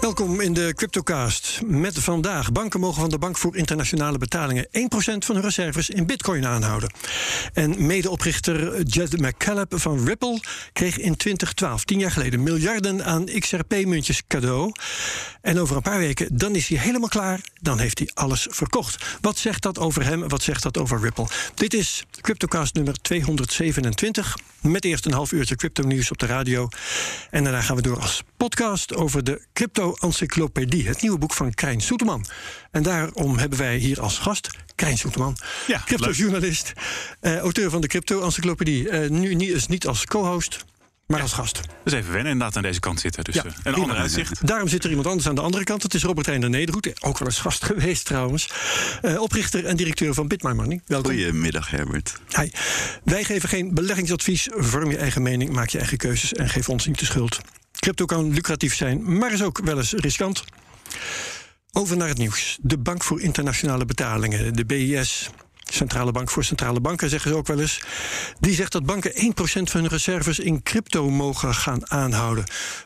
Welkom in de Cryptocast. Met vandaag. Banken mogen van de Bank voor Internationale Betalingen 1% van hun reserves in bitcoin aanhouden. En medeoprichter Jed McCaleb van Ripple kreeg in 2012, tien jaar geleden, miljarden aan XRP-muntjes cadeau. En over een paar weken, dan is hij helemaal klaar. Dan heeft hij alles verkocht. Wat zegt dat over hem? Wat zegt dat over Ripple? Dit is Cryptocast nummer 227. Met eerst een half uurtje crypto-nieuws op de radio. En daarna gaan we door als podcast over de Crypto-encyclopedie. Het nieuwe boek van Krijn Soeterman. En daarom hebben wij hier als gast Krijn Soeterman. Ja, cryptojournalist. eh, auteur van de Crypto-encyclopedie. Eh, nu niet, is niet als co-host, maar als gast. Dus even wennen inderdaad aan deze kant zitten. Dus Ja, eh, een prima. ander uitzicht. Daarom zit er iemand anders aan de andere kant. Het is Robert Reiner Nederhoed. Ook wel eens gast geweest trouwens. Eh, oprichter en directeur van Bit My Money. Welkom. Goedemiddag, Herbert. Hi. Wij geven geen beleggingsadvies. Vorm je eigen mening, maak je eigen keuzes en geef ons niet de schuld. Crypto kan lucratief zijn, maar is ook wel eens riskant. Over naar het nieuws. De Bank voor Internationale Betalingen, de BIS. Centrale Bank voor Centrale Banken zeggen ze ook wel eens. Die zegt dat banken 1% van hun reserves in crypto mogen gaan aanhouden.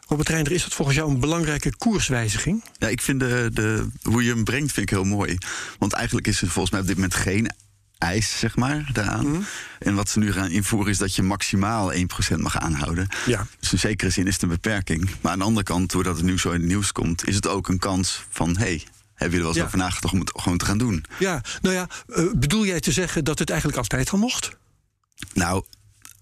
Robert Reinder, is dat volgens jou een belangrijke koerswijziging? Ja, ik vind de, de, hoe je hem brengt vind ik heel mooi. Want eigenlijk is er volgens mij op dit moment geen eis, zeg maar, daaraan. En wat ze nu gaan invoeren is dat je maximaal 1% mag aanhouden. Ja. Dus in zekere zin is het een beperking. Maar aan de andere kant, doordat het nu zo in het nieuws komt... is het ook een kans van, hey, hebben jullie er wel eens Ja. over nagedacht om het gewoon te gaan doen? Ja, nou ja, eh, bedoel jij te zeggen dat het eigenlijk altijd al mocht? Nou,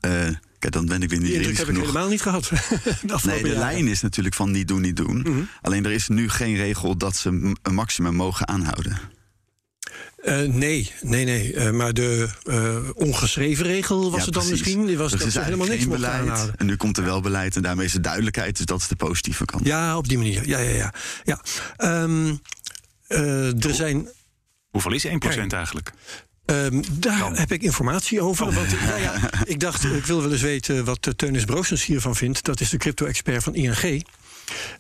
eh, kijk, dan ben ik weer niet juridisch heb ik genoeg. helemaal niet gehad. de Nee, de jaren. lijn is natuurlijk van niet doen, niet doen. Mhm. Alleen er is nu geen regel dat ze een maximum mogen aanhouden. Eh, nee, nee, nee. Eh, maar de eh, ongeschreven regel was Ja, het dan precies. misschien? Die was Dus dat is helemaal niks beleid. En nu komt er wel beleid en daarmee is er duidelijkheid. Dus dat is de positieve kant. Ja, op die manier. Ja, ja, ja. ja. Ehm, eh, er zijn Hoeveel is 1% eigenlijk? Ehm, daar heb ik informatie over. Oh. Want, nou ja, ik dacht, ik wil wel eens weten wat Teunis Broosens hiervan vindt. Dat is de crypto-expert van ING.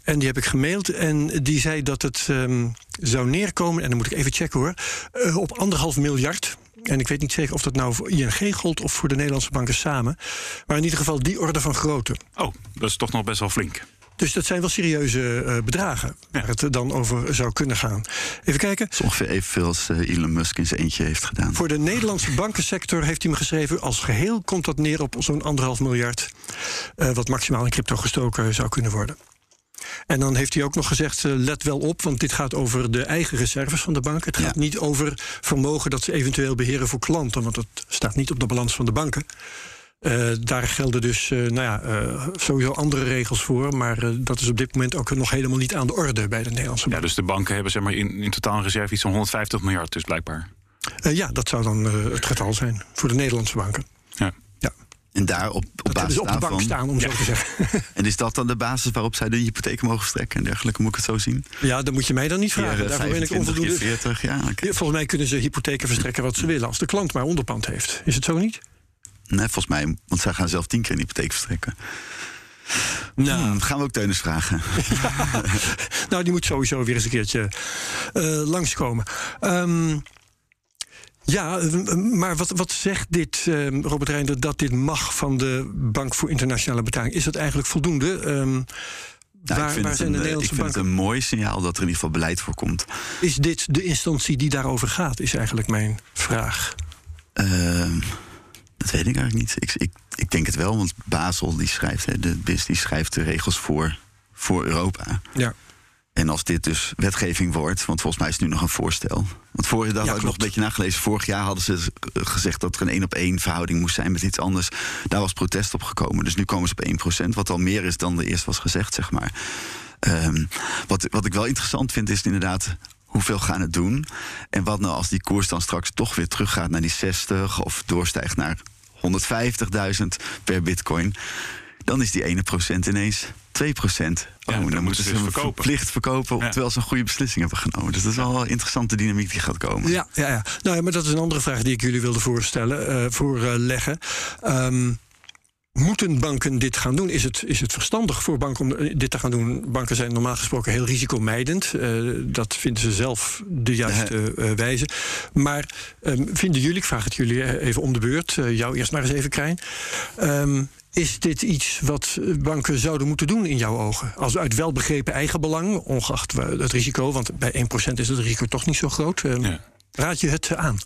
En die heb ik gemaild en die zei dat het ehm, zou neerkomen... en dan moet ik even checken hoor, eh, op anderhalf miljard... En ik weet niet zeker of dat nou voor ING gold of voor de Nederlandse banken samen. Maar in ieder geval die orde van grootte. Oh, dat is toch nog best wel flink. Dus dat zijn wel serieuze eh, bedragen Ja. waar het dan over zou kunnen gaan. Even kijken. Dat is ongeveer evenveel als eh, Elon Musk in zijn eentje heeft gedaan. Voor de Nederlandse bankensector heeft hij me geschreven... als geheel komt dat neer op zo'n anderhalf miljard... eh, wat maximaal in crypto gestoken zou kunnen worden. En dan heeft hij ook nog gezegd, eh, let wel op... want dit gaat over de eigen reserves van de bank. Het gaat Ja. niet over vermogen dat ze eventueel beheren voor klanten... want dat staat niet op de balans van de banken. Eh, daar gelden dus eh, nou ja, sowieso andere regels voor... maar dat is op dit moment ook nog helemaal niet aan de orde... bij de Nederlandse Ja, bank. dus de banken hebben zeg maar, in, in totaal een reserve iets van 150 miljard, dus blijkbaar. Ja, dat zou dan het getal zijn voor de Nederlandse banken. Ja. En daar op, op basis ze op de bank staan, om zo te zeggen. En is dat dan de basis waarop zij de hypotheek mogen verstrekken en dergelijke? Moet ik het zo zien? Ja, dat moet je mij dan niet vragen. eh, Daarvoor ben ik 25, onvoldoende. 40, ja. Volgens mij kunnen ze hypotheken verstrekken wat ze willen... als de klant maar onderpand heeft. Is het zo niet? Nee, volgens mij, want zij gaan zelf tien keer een hypotheek verstrekken. Nou, Hmm, gaan we ook Teunis vragen. nou die moet sowieso weer eens een keertje eh, langskomen. Ehm, ja, eh, maar wat, wat zegt dit, eh, Robert Reinder... dat dit mag van de Bank voor Internationale Betaling? Is dat eigenlijk voldoende? Ehm, Nou, waar ik vind, waar het, zijn de een, eh, ik vind het een mooi signaal dat er in ieder geval beleid voor komt. Is dit de instantie die daarover gaat? Is eigenlijk mijn vraag. Ehm, dat weet ik eigenlijk niet. Ik, ik, ik denk het wel, want Basel die schrijft, hè, de BIS die schrijft de regels voor, voor Europa. Ja. En als dit dus wetgeving wordt, want volgens mij is het nu nog een voorstel. Want vorig jaar Ja, had ik nog een beetje nagelezen. Vorig jaar hadden ze gezegd dat er een één op één verhouding moest zijn met iets anders. Daar was protest op gekomen. Dus nu komen ze op 1%, wat al meer is dan er eerst was gezegd, zeg maar. Ehm, wat, wat ik wel interessant vind, is inderdaad hoeveel gaan het doen. En wat nou als die koers dan straks toch weer teruggaat naar die 60 of doorstijgt naar 150.000 per bitcoin. Dan is die ene procent ineens 2 procent. Ja, oh, dan dan, moeten ze dus hem verkopen. verplicht verkopen, Ja. terwijl ze een goede beslissing hebben genomen. Dus dat is wel een interessante dynamiek die gaat komen. Ja, ja, ja. Nou ja, maar dat is een andere vraag die ik jullie wilde voorstellen, eh, voorleggen. Ehm, moeten banken dit gaan doen? Is het, is het verstandig voor banken om eh, dit te gaan doen? Banken zijn normaal gesproken heel risicomijdend. Eh, dat vinden ze zelf de juiste eh, wijze. Maar ehm, vinden jullie, ik vraag het jullie even om de beurt, jou eerst maar eens even, Krijn. Ehm, is dit iets wat banken zouden moeten doen in jouw ogen? Als uit welbegrepen eigenbelang, ongeacht het risico, want bij 1% is het risico toch niet zo groot. Ehm, Ja. Raad je het aan?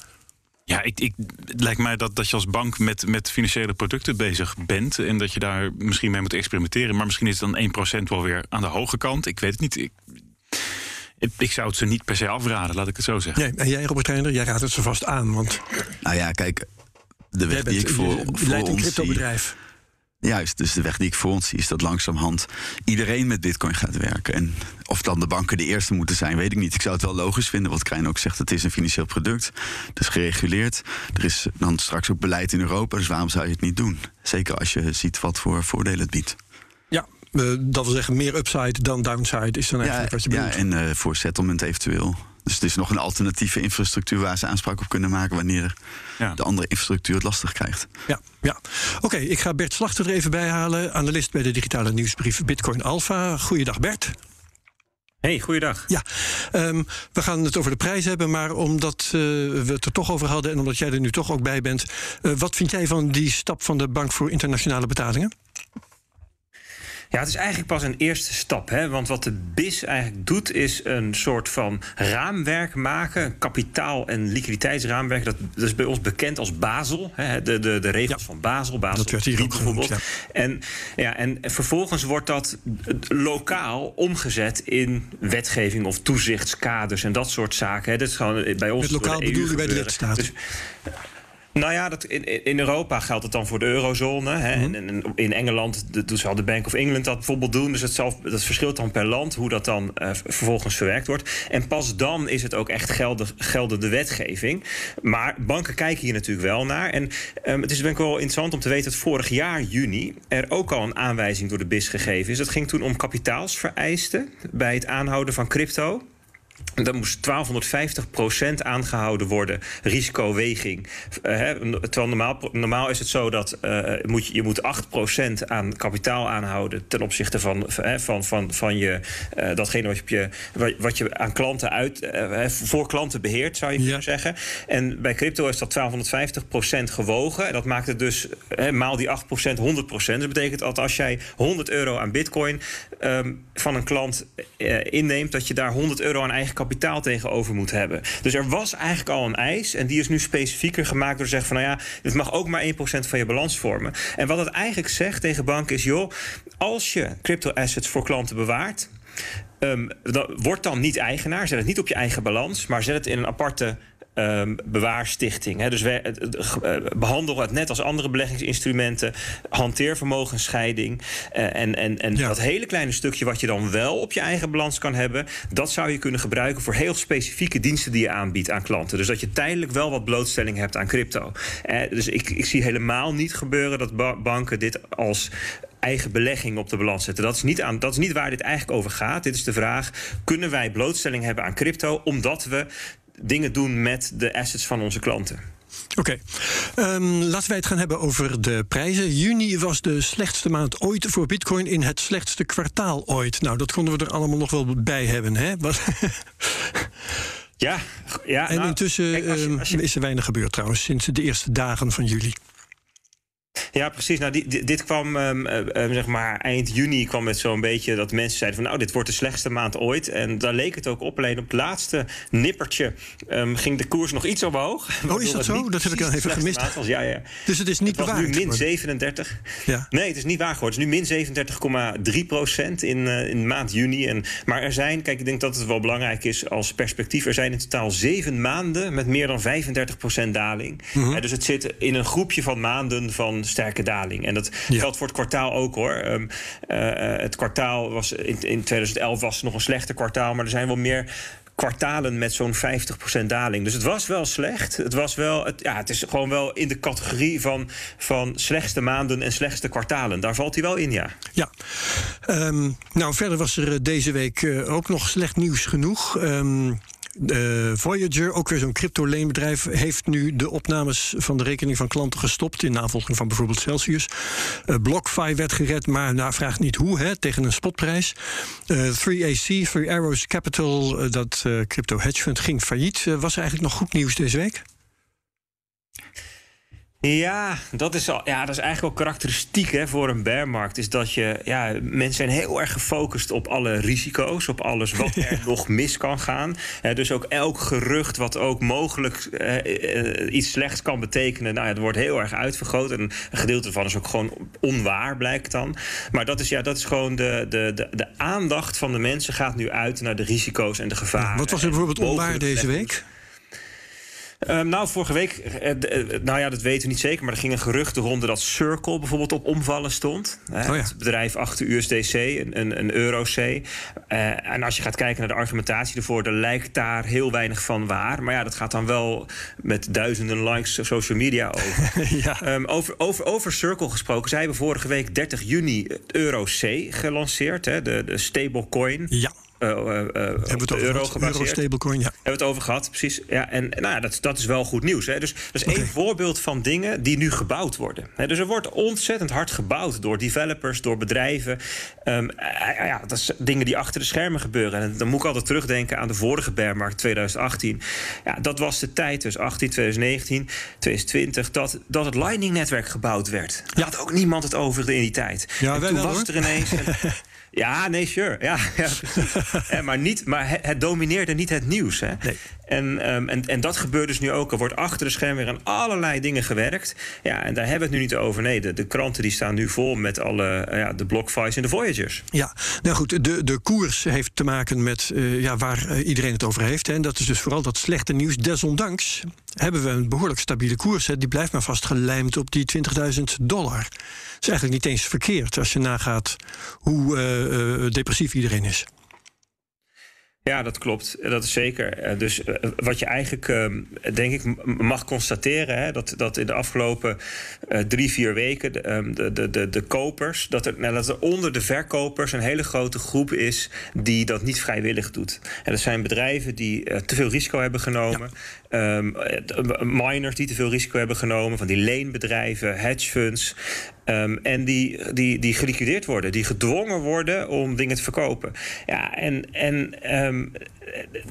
Ja, ik, ik, het lijkt mij dat, dat je als bank met, met financiële producten bezig bent. En dat je daar misschien mee moet experimenteren. Maar misschien is dan 1% wel weer aan de hoge kant. Ik weet het niet. Ik, ik, zou het ze niet per se afraden, laat ik het zo zeggen. Nee, en jij, Robert Reiner, jij raadt het ze vast aan. Want Nou ja, kijk, de weg die ik voor, je voor leidt een ons zie... Juist, dus de weg die ik voor ons zie is dat langzamerhand iedereen met bitcoin gaat werken. En of dan de banken de eerste moeten zijn, weet ik niet. Ik zou het wel logisch vinden, wat Krijn ook zegt. Het is een financieel product, het is gereguleerd. Er is dan straks ook beleid in Europa, dus waarom zou je het niet doen? Zeker als je ziet wat voor voordelen het biedt. Ja, eh, dat wil zeggen meer upside dan downside is dan Ja, eigenlijk wat je ja bedoelt. en eh, voor settlement eventueel. Dus het is nog een alternatieve infrastructuur waar ze aanspraak op kunnen maken wanneer Ja. de andere infrastructuur het lastig krijgt. Ja, ja. Oké, ik ga Bert Slachter er even bij halen. Analist bij de digitale nieuwsbrief Bitcoin Alpha. Goeiedag Bert. Hey, goeiedag. Ja, ehm, we gaan het over de prijs hebben, maar omdat eh, we het er toch over hadden en omdat jij er nu toch ook bij bent, eh, wat vind jij van die stap van de Bank voor Internationale Betalingen? Ja, het is eigenlijk pas een eerste stap. Hè? Want wat de BIS eigenlijk doet, is een soort van raamwerk maken. Een kapitaal- en liquiditeitsraamwerk. Dat, dat is bij ons bekend als Basel. Hè? De, de, de regels Ja. van Basel. Basel Dat werd hier bijvoorbeeld. En, ja, en vervolgens wordt dat lokaal omgezet in wetgeving of toezichtskaders en dat soort zaken. Hè? Dat is gewoon bij ons. Met lokaal EU bedoel je bij de lidstaten? Dus, nou ja, dat in, in Europa geldt het dan voor de eurozone. Hè? Mhm. En, en in Engeland de- dus zal de Bank of England dat bijvoorbeeld doen. Dus het zal, dat verschilt dan per land hoe dat dan eh, vervolgens verwerkt wordt. En pas dan is het ook echt geldig, geldende wetgeving. Maar banken kijken hier natuurlijk wel naar. En ehm, het is denk ik wel interessant om te weten dat vorig jaar juni er ook al een aanwijzing door de BIS gegeven is. Dat ging toen om kapitaalsvereisten bij het aanhouden van crypto. Dan moest 1250% aangehouden worden, risicoweging. Hè, terwijl normaal, normaal is het zo dat eh, moet je, je moet 8% aan kapitaal aanhouden... ten opzichte van, van, van, van, van je, eh, datgene wat je, wat- je aan klanten uit, voor klanten beheert, zou je Ja. kunnen zeggen. En bij crypto is dat 1250% gewogen. En dat maakt het dus hè, maal die 8% 100% Dat betekent dat als jij 100 euro aan bitcoin ehm, van een klant inneemt... dat je daar 100 euro aan eigen kapitaal tegenover moet hebben. Dus er was eigenlijk al een eis. En die is nu specifieker gemaakt door te zeggen van... nou ja, dit mag ook maar 1% van je balans vormen. En wat het eigenlijk zegt tegen banken is... joh, als je crypto-assets voor klanten bewaart... Ehm, dan, word dan niet eigenaar. Zet het niet op je eigen balans, maar zet het in een aparte ehm, bewaarstichting. Hè. Dus we, het- het- eh, behandel het net als andere beleggingsinstrumenten. Hanteer vermogensscheiding. Eh, en en, en Ja. dat hele kleine stukje wat je dan wel op je eigen balans kan hebben... dat zou je kunnen gebruiken voor heel specifieke diensten die je aanbiedt aan klanten. Dus dat je tijdelijk wel wat blootstelling hebt aan crypto. Eh, dus ik, ik zie helemaal niet gebeuren dat ba- banken dit als eigen belegging op de balans zetten. Dat is, niet aan, dat is niet waar dit eigenlijk over gaat. Dit is de vraag: kunnen wij blootstelling hebben aan crypto omdat we dingen doen met de assets van onze klanten? Oké, Ehm, laten wij het gaan hebben over de prijzen. Juni was de slechtste maand ooit voor Bitcoin in het slechtste kwartaal ooit. Nou, dat konden we er allemaal nog wel bij hebben, hè? Wat- Ja, ja en nou, intussen kijk, als je- ehm, als je- is er weinig gebeurd trouwens sinds de eerste dagen van juli. Ja, precies. Nou, die- dit kwam ehm, eh, eh, zeg maar eind juni kwam het zo'n beetje dat mensen zeiden van nou, dit wordt de slechtste maand ooit. En daar leek het ook op. Alleen op het laatste nippertje ehm, ging de koers nog iets omhoog. Waardoor dat het zo? Dat heb ik dan even gemist. was. Ja, ja. Dus het is niet Het was nu min geworden. 37. Ja. Nee, het is niet waar geworden. Het is nu min 37,3 procent in, eh, in maand juni. En, maar er zijn, kijk, ik denk dat het wel belangrijk is als perspectief. Er zijn in totaal zeven maanden met meer dan 35 procent daling. Mhm. Eh, dus het zit in een groepje van maanden van sterke daling. En dat Ja. geldt voor het kwartaal ook hoor. Ehm, eh, eh, het kwartaal was in, in 2011 was het nog een slechter kwartaal. Maar er zijn wel meer kwartalen met zo'n 50% daling. Dus het was wel slecht. Het, was wel, het, ja, het is gewoon wel in de categorie van, van slechtste maanden en slechtste kwartalen. Daar valt hij wel in, ja. Ja. Ehm, nou, verder was er eh, deze week ook nog slecht nieuws genoeg. Um, Voyager, ook weer zo'n crypto-leenbedrijf, heeft nu de opnames van de rekening van klanten gestopt. In navolging van bijvoorbeeld Celsius. Uh, BlockFi werd gered, maar nou, vraagt niet hoe, hè, tegen een spotprijs. Uh, 3AC, Three Arrows Capital, dat crypto hedge fund, ging failliet. was er eigenlijk nog goed nieuws deze week? Ja, dat is, al, ja, dat is eigenlijk wel karakteristiek hè, voor een bearmarkt. Is dat je, ja, mensen zijn heel erg gefocust op alle risico's, op alles wat er nog mis kan gaan. dus ook elk gerucht wat ook mogelijk eh, iets slechts kan betekenen, nou ja, dat wordt heel erg uitvergroot. En een gedeelte ervan is ook gewoon onwaar, blijkt dan. Maar dat is, ja, dat is gewoon de, de, de, de aandacht van de mensen gaat nu uit naar de risico's en de gevaren. wat was er bijvoorbeeld onwaar deze week? Um, nou, vorige week, uh, uh, nou ja, dat weten we niet zeker, maar er ging een gerucht ronde dat Circle bijvoorbeeld op omvallen stond. Oh ja. Het bedrijf achter USDC, een, een, een EuroC. Uh, en als je gaat kijken naar de argumentatie ervoor, er lijkt daar heel weinig van waar. Maar ja, dat gaat dan wel met duizenden likes op social media over. ja. um, over, over, over Circle gesproken, zij hebben vorige week 30 juni EuroC gelanceerd, hè, de, de stablecoin. Ja. Uh, uh, hebben we het over euro gebaseerd. Euro stablecoin, ja. Hebben we het over gehad, precies. Ja, en nou, dat, dat is wel goed nieuws. Hè. Dus dat is okay. één voorbeeld van dingen die nu gebouwd worden. Hè, dus er wordt ontzettend hard gebouwd door developers, door bedrijven. Um, ja, dat is dingen die achter de schermen gebeuren. En dan moet ik altijd terugdenken aan de vorige bearmarkt 2018. Ja, dat was de tijd, dus 18, 2019, 2020, dat, dat het Lightning-netwerk gebouwd werd. Ja. had ook niemand het over in die tijd. Ja, en toen was er ineens... Ja, nee, sure. Ja, ja ja, maar niet, maar het, het domineerde niet het nieuws. Hè? Nee. En, um, en, en dat gebeurt dus nu ook. Er wordt achter de schermen weer aan allerlei dingen gewerkt. Ja, en daar hebben we het nu niet over. Nee, de, de kranten die staan nu vol met alle uh, ja, de BlockFi's en de Voyagers. Ja, nou goed, de, de koers heeft te maken met uh, ja, waar iedereen het over heeft. Hè. En dat is dus vooral dat slechte nieuws. Desondanks hebben we een behoorlijk stabiele koers. Hè. Die blijft maar vast gelijmd op die 20.000 dollar. Dat is eigenlijk niet eens verkeerd als je nagaat hoe uh, depressief iedereen is. Ja, dat klopt. Dat is zeker. Dus wat je eigenlijk, denk ik, mag constateren... Hè, dat, dat in de afgelopen drie, vier weken de, de, de, de kopers... Dat er, nou, dat er onder de verkopers een hele grote groep is... die dat niet vrijwillig doet. En dat zijn bedrijven die te veel risico hebben genomen... Ja. Um, miners die te veel risico hebben genomen... van die leenbedrijven, hedge funds... Um, en die, die, die geliquideerd worden, die gedwongen worden om dingen te verkopen. Ja, en, en um,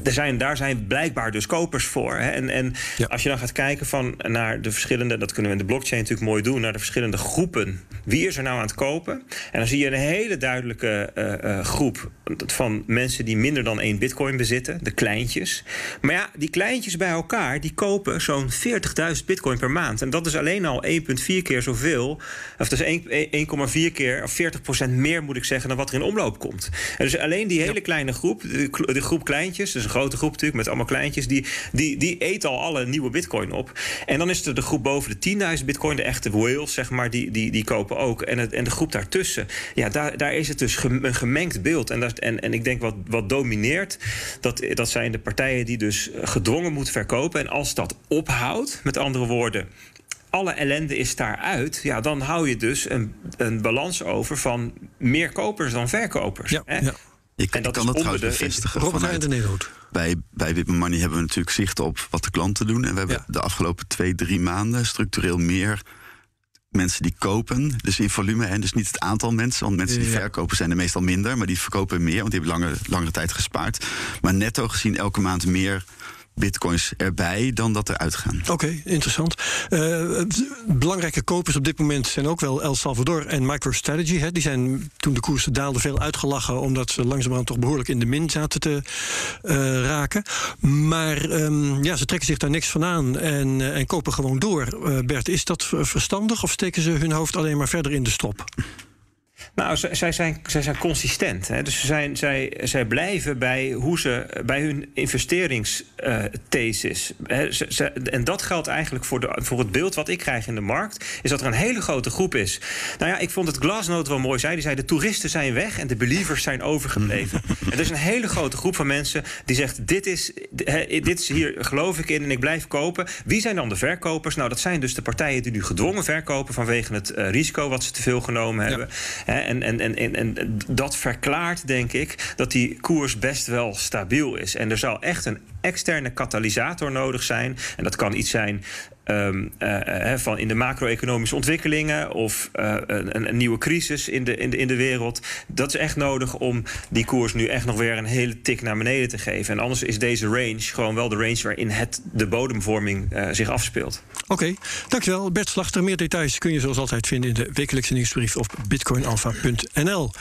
er zijn, daar zijn blijkbaar dus kopers voor. Hè? En, en ja. als je dan gaat kijken van naar de verschillende, dat kunnen we in de blockchain natuurlijk mooi doen, naar de verschillende groepen. Wie is er nou aan het kopen? En dan zie je een hele duidelijke uh, uh, groep van mensen die minder dan één bitcoin bezitten, de kleintjes. Maar ja, die kleintjes bij elkaar, die kopen zo'n 40.000 bitcoin per maand. En dat is alleen al 1,4 keer zoveel, of dat is 1,4 keer, of 40% meer moet ik zeggen, dan wat er in omloop komt. En dus alleen die hele kleine groep, de, de groep kleintjes, dus een grote groep natuurlijk met allemaal kleintjes, die, die, die eet al alle nieuwe bitcoin op. En dan is er de groep boven de 10.000 bitcoin, de echte whales, zeg maar, die, die, die kopen ook. En, het, en de groep daartussen, ja, daar, daar is het dus een gemengd beeld. En, dat, en, en ik denk wat, wat domineert, dat, dat zijn de partijen die dus gedwongen moeten verkopen. En als dat ophoudt, met andere woorden, alle ellende is daaruit, ja, dan hou je dus een, een balans over van meer kopers dan verkopers. Ja, hè? ja. Je kan, dat kan dat trouwens bevestigen. Robert de Nederhoed. Bij, bij Wip Money hebben we natuurlijk zicht op wat de klanten doen. En we hebben ja. de afgelopen twee, drie maanden structureel meer mensen die kopen. Dus in volume en dus niet het aantal mensen. Want mensen die ja. verkopen zijn er meestal minder. Maar die verkopen meer, want die hebben lange, langere tijd gespaard. Maar netto gezien elke maand meer bitcoins erbij dan dat er uitgaan. Oké, interessant. Uh, belangrijke kopers op dit moment zijn ook wel El Salvador en MicroStrategy. Hè. Die zijn toen de koersen daalden veel uitgelachen... omdat ze langzamerhand toch behoorlijk in de min zaten te uh, raken. Maar um, ja, ze trekken zich daar niks van aan en, uh, en kopen gewoon door. Bert, is dat verstandig of steken ze hun hoofd alleen maar verder in de strop? Nou, zij zijn, zij zijn consistent. Hè? Dus zijn, zij, zij blijven bij, hoe ze, bij hun investeringsthesis. Ze- en dat geldt eigenlijk voor, de, voor het beeld wat ik krijg in de markt. Is dat er een hele grote groep is. Nou ja, ik vond het Glasnote wel mooi zei. Die zei: de toeristen zijn weg en de believers zijn overgebleven. en er is een hele grote groep van mensen die zegt: dit is, dit is hier geloof ik in en ik blijf kopen. Wie zijn dan de verkopers? Nou, dat zijn dus de partijen die nu gedwongen verkopen vanwege het eh, risico wat ze te veel genomen hebben. Hè, en, en, en, en, en dat verklaart, denk ik, dat die koers best wel stabiel is. En er zou echt een externe katalysator nodig zijn. En dat kan iets zijn. Ehm, eh, eh, van in de macro-economische ontwikkelingen of eh, een, een nieuwe crisis in de, in, de, in de wereld. Dat is echt nodig om die koers nu echt nog weer een hele tik naar beneden te geven. En anders is deze range gewoon wel de range waarin het, de bodemvorming zich afspeelt. Oké, dankjewel Bert Slachter. Meer details kun je zoals altijd vinden in de wekelijkse nieuwsbrief op bitcoinalpha.nl.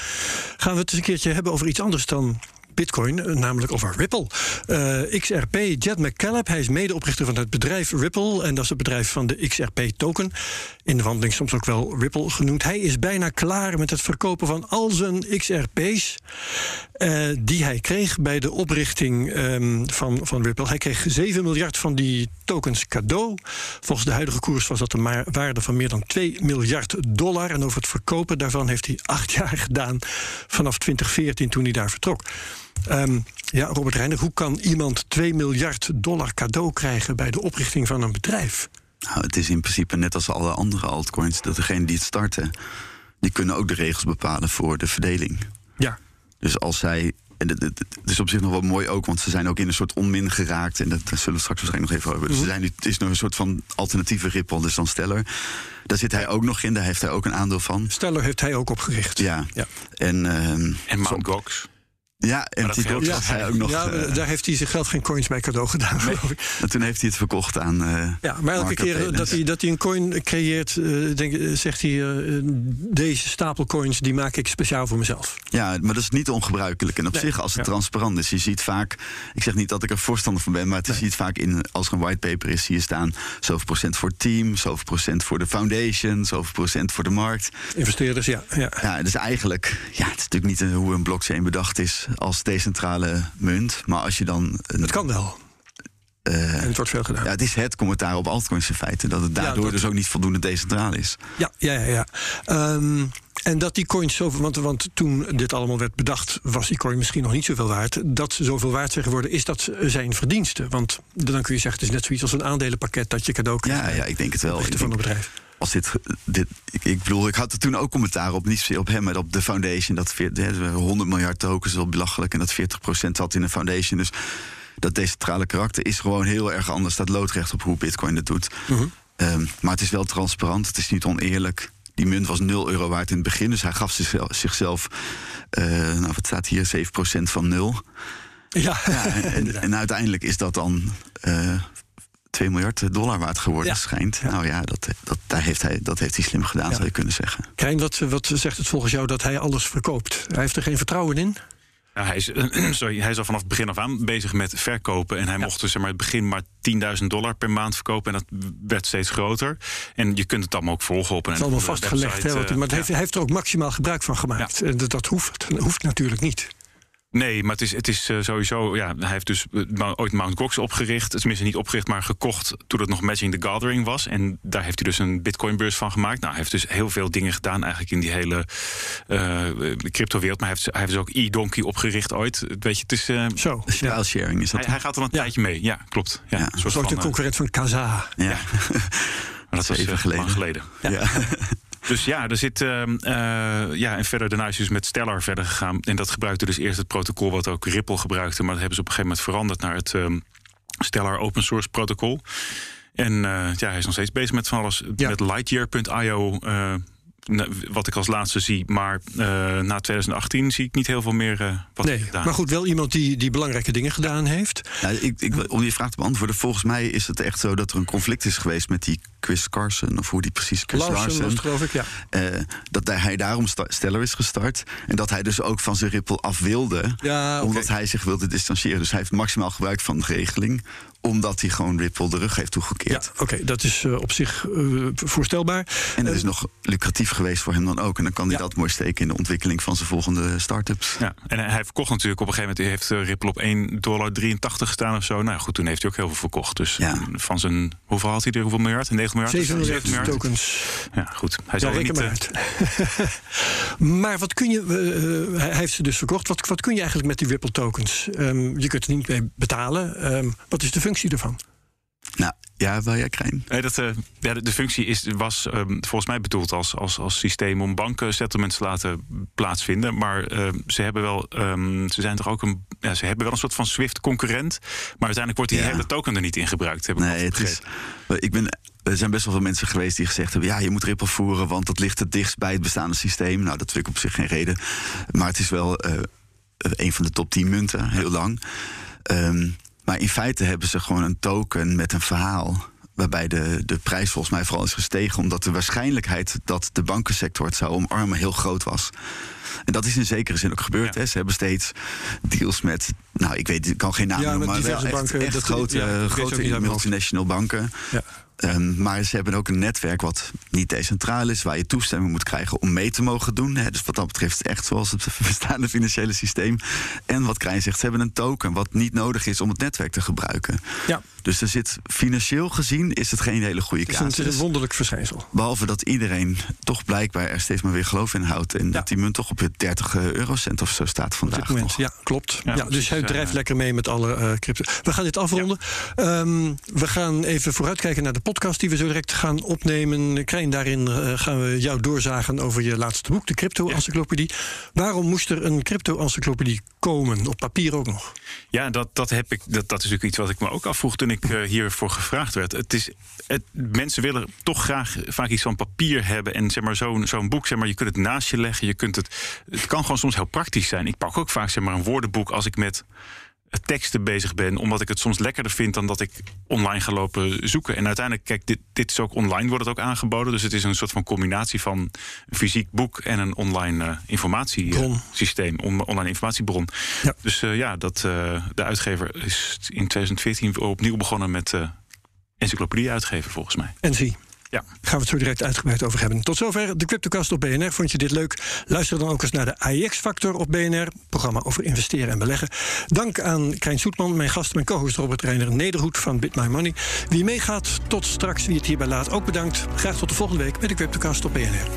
Gaan we het eens een keertje hebben over iets anders dan Bitcoin, eh, namelijk over Ripple. Eh, XRP, Jed McCaleb, hij is medeoprichter van het bedrijf Ripple. En dat is het bedrijf van de XRP-token. In de wandeling soms ook wel Ripple genoemd. Hij is bijna klaar met het verkopen van al zijn XRP's. eh, die hij kreeg bij de oprichting ehm, van, van Ripple. Hij kreeg 7 miljard van die tokens cadeau. Volgens de huidige koers was dat een waarde van meer dan 2 miljard dollar. En over het verkopen daarvan heeft hij acht jaar gedaan. Vanaf 2014 toen hij daar vertrok. Ehm, ja, Robert Reiner, hoe kan iemand 2 miljard dollar cadeau krijgen bij de oprichting van een bedrijf? Nou, het is in principe net als alle andere altcoins... dat degenen die het starten, die kunnen ook de regels bepalen voor de verdeling. Ja. Dus als zij. En het, is op zich nog wel mooi ook, want ze zijn ook in een soort onmin geraakt. En dat zullen we straks waarschijnlijk nog even over. Dus ze zijn nu, het is nog een soort van alternatieve Ripple, dus dan Stellar. Daar zit hij ook nog in, daar heeft hij ook een aandeel van. Stellar heeft hij ook opgericht. Ja. Ja. En, ehm, En Mount Gox. Ja, en dat die had dus hij ook nog. ja, eh, daar heeft hij zichzelf geen coins bij cadeau gedaan, geloof ik. en toen heeft hij het verkocht aan. eh, Ja, maar elke keer dat hij, dat hij een coin creëert, eh, denk, zegt hij: eh, deze stapel coins die maak ik speciaal voor mezelf. Ja, maar dat is niet ongebruikelijk. En op Nee, zich, als het ja. transparant is, je ziet vaak. Ik zeg niet dat ik er voorstander van ben, maar het is ziet vaak in. Als er een whitepaper is, zie je staan. zoveel procent voor het team, zoveel procent voor de foundation, zoveel procent voor de markt. Investeerders, ja. ja. Ja, dus eigenlijk. Ja, het is natuurlijk niet hoe een blockchain bedacht is als decentrale munt. Maar als je dan. Een, Het kan wel. eh, En het wordt veel gedaan. ja, het is het commentaar op altcoins in feite. Dat het daardoor dat- dus ook niet voldoende decentraal is. Ja, ja, ja. ja. Ehm, en dat die coins zoveel. Want, want toen dit allemaal werd bedacht, was die coin misschien nog niet zoveel waard. Dat ze zoveel waard zijn geworden, is dat zijn verdiensten. Want dan kun je zeggen, het is net zoiets als een aandelenpakket dat je cadeau krijgt. Ja, ja, ik denk het wel. Van een bedrijf. Als dit, dit ik, ik bedoel, ik had er toen ook commentaar op, niet zozeer op hem, maar op de foundation. Dat veer- hè, 100 miljard tokens is wel belachelijk en dat 40% zat in een foundation. Dus dat decentrale karakter is gewoon heel erg anders. Staat loodrecht op hoe Bitcoin dat doet. Mhm. Ehm, maar het is wel transparant, het is niet oneerlijk. Die munt was 0 euro waard in het begin, dus hij gaf zichzelf, zichzelf eh, nou wat staat hier, 7% van 0. Ja, Ja, en, en uiteindelijk is dat dan eh 2 miljard dollar waard geworden, Ja. schijnt. Nou ja, dat, dat, daar heeft hij, dat heeft hij slim gedaan, Ja. zou je kunnen zeggen. Krijn, wat, wat zegt het volgens jou dat hij alles verkoopt? Hij heeft er geen vertrouwen in? Ja, hij, is, sorry, hij is al vanaf het begin af aan bezig met verkopen. En hij mocht dus zeg maar, het begin maar 10.000 dollar per maand verkopen. En dat werd steeds groter. En je kunt het allemaal ook volgen op een Het is allemaal vastgelegd. website, Hè, want, eh, maar het ja. heeft, hij heeft er ook maximaal gebruik van gemaakt. En dat, dat hoeft, hoeft natuurlijk niet. Nee, maar het is, het is eh, sowieso. Ja, hij heeft dus eh, Mount- ooit Mount Gox opgericht. Tenminste, niet opgericht, maar gekocht toen het nog Matching the Gathering was. En daar heeft hij dus een Bitcoin-beurs van gemaakt. Nou, hij heeft dus heel veel dingen gedaan eigenlijk in die hele eh crypto-wereld. Maar hij heeft, hij heeft dus ook e-Donkey opgericht ooit. Weet je, het is. eh, Zo. Ja. Sharing is dat. hij, hij gaat al een Ja. tijdje mee. Ja, klopt. Ja, Ja. een soort van, eh, concurrent van Kaza. ja. maar dat was even geleden. lang geleden. Ja. Dus ja, er zit. ehm, eh, ja, en verder daarna is hij dus met Stellar verder gegaan. En dat gebruikte dus eerst het protocol wat ook Ripple gebruikte. Maar dat hebben ze op een gegeven moment veranderd naar het ehm, Stellar Open Source protocol. En eh, ja, hij is nog steeds bezig met van alles. Ja. Met Lightyear.io. na- wat ik als laatste zie. Maar eh, na 2018 zie ik niet heel veel meer eh, wat hij Nee, gedaan maar goed, wel iemand die, die belangrijke dingen gedaan heeft. Nou, ik, ik, om je vraag te beantwoorden, volgens mij is het echt zo dat er een conflict is geweest met die Chris Carson, of hoe die precies Chris Larsen Larsen. was het, geloof ik, ja. eh, dat hij daarom Stellar is gestart. En dat hij dus ook van zijn Ripple af wilde. Ja. Omdat hij zich wilde distancieren. Dus hij heeft maximaal gebruik van de regeling. Omdat hij gewoon Ripple de rug heeft toegekeerd. Ja, oké, dat is uh, op zich uh, voorstelbaar. En dat is nog lucratief geweest voor hem dan ook. En dan kan hij ja. dat mooi steken in de ontwikkeling van zijn volgende start-ups. Ja, en hij verkocht natuurlijk op een gegeven moment... heeft Ripple op 1,83 dollar gestaan of zo. Nou goed, toen heeft hij ook heel veel verkocht. Dus ja. van zijn... Hoeveel had hij er? Hoeveel miljard? 9 miljard? 7 miljard, miljard tokens. Ja, goed. Hij zal niet... Maar, maar wat kun je... Uh, hij heeft ze dus verkocht. Wat, wat kun je eigenlijk met die Ripple tokens? Um, je kunt er niet mee betalen. Um, wat is de functie ervan? Nou, ja, wil jij Krijn? Nee, dat, uh, ja, de, de, functie is, was um, volgens mij bedoeld als, als, als systeem om banken settlements te laten plaatsvinden. Maar uh, ze hebben wel, um, ze zijn toch ook een, ja, ze hebben wel een soort van Swift concurrent. Maar uiteindelijk wordt die ja. hele token er niet in gebruikt. Heb ik nee, het is, ik ben, er zijn best wel veel mensen geweest die gezegd hebben: ja, je moet Ripple voeren, want dat ligt het dichtst bij het bestaande systeem. Nou, dat vind ik op zich geen reden. Maar het is wel uh, een van de top 10 munten, heel lang. Um, maar in feite hebben ze gewoon een token met een verhaal. Waarbij de, de prijs volgens mij vooral is gestegen. Omdat de waarschijnlijkheid dat de bankensector het zou omarmen heel groot was. En dat is in zekere zin ook gebeurd. Ja. Hè. Ze hebben steeds deals met, nou ik weet, ik kan geen naam ja, noemen, maar wel echt, banken, echt dat, grote, ja, grote multinational banken. Ja. Um, maar ze hebben ook een netwerk wat niet decentraal is, waar je toestemming moet krijgen om mee te mogen doen. Hè. Dus wat dat betreft echt zoals het bestaande financiële systeem. En wat Krijn zegt, ze hebben een token wat niet nodig is om het netwerk te gebruiken. Ja. Dus er zit financieel gezien is het geen hele goede casus. Het is een wonderlijk verschijnsel. Behalve dat iedereen toch blijkbaar er steeds maar weer geloof in houdt. En ja. dat die munt toch op 30 eurocent of zo staat vandaag. Moment, ja, klopt. Ja, ja dus hij drijft lekker mee met alle uh, crypto. We gaan dit afronden. Ja. Um, we gaan even vooruitkijken naar de podcast die we zo direct gaan opnemen. Krijn, daarin uh, gaan we jou doorzagen over je laatste boek, de Crypto-encyclopedie. Waarom moest er een crypto-encyclopedie komen? Op papier ook nog. Ja, dat, dat, heb ik, dat, dat is natuurlijk iets wat ik me ook afvroeg toen ik uh, hiervoor gevraagd werd. Het is, het, mensen willen toch graag vaak iets van papier hebben. En zeg maar, zo'n zo'n boek, zeg maar, je kunt het naast je leggen. Je kunt het, het kan gewoon soms heel praktisch zijn. Ik pak ook vaak zeg maar, een woordenboek als ik met teksten bezig ben, omdat ik het soms lekkerder vind dan dat ik online ga lopen zoeken. En uiteindelijk, kijk, dit, dit is ook online, wordt het ook aangeboden. Dus het is een soort van combinatie van een fysiek boek en een online uh, informatiesysteem, uh, online informatiebron. Ja. Dus uh, ja, dat, de uitgever is in 2014 opnieuw begonnen met encyclopedie uitgeven, volgens mij. En zie. Ja. Gaan we het zo direct uitgebreid over hebben. Tot zover de Cryptocast op BNR. Vond je dit leuk? Luister dan ook eens naar de AIX-factor op BNR. Programma over investeren en beleggen. Dank aan Krijn Soetman, mijn gast, mijn co-host Robert Reiner Nederhoed van Bit My Money. Wie meegaat, tot straks. Wie het hierbij laat, ook bedankt. Graag tot de volgende week met de Cryptocast op BNR.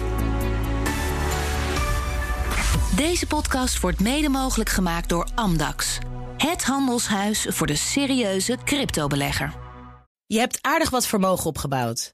Deze podcast wordt mede mogelijk gemaakt door Amdax. Het handelshuis voor de serieuze cryptobelegger. Je hebt aardig wat vermogen opgebouwd.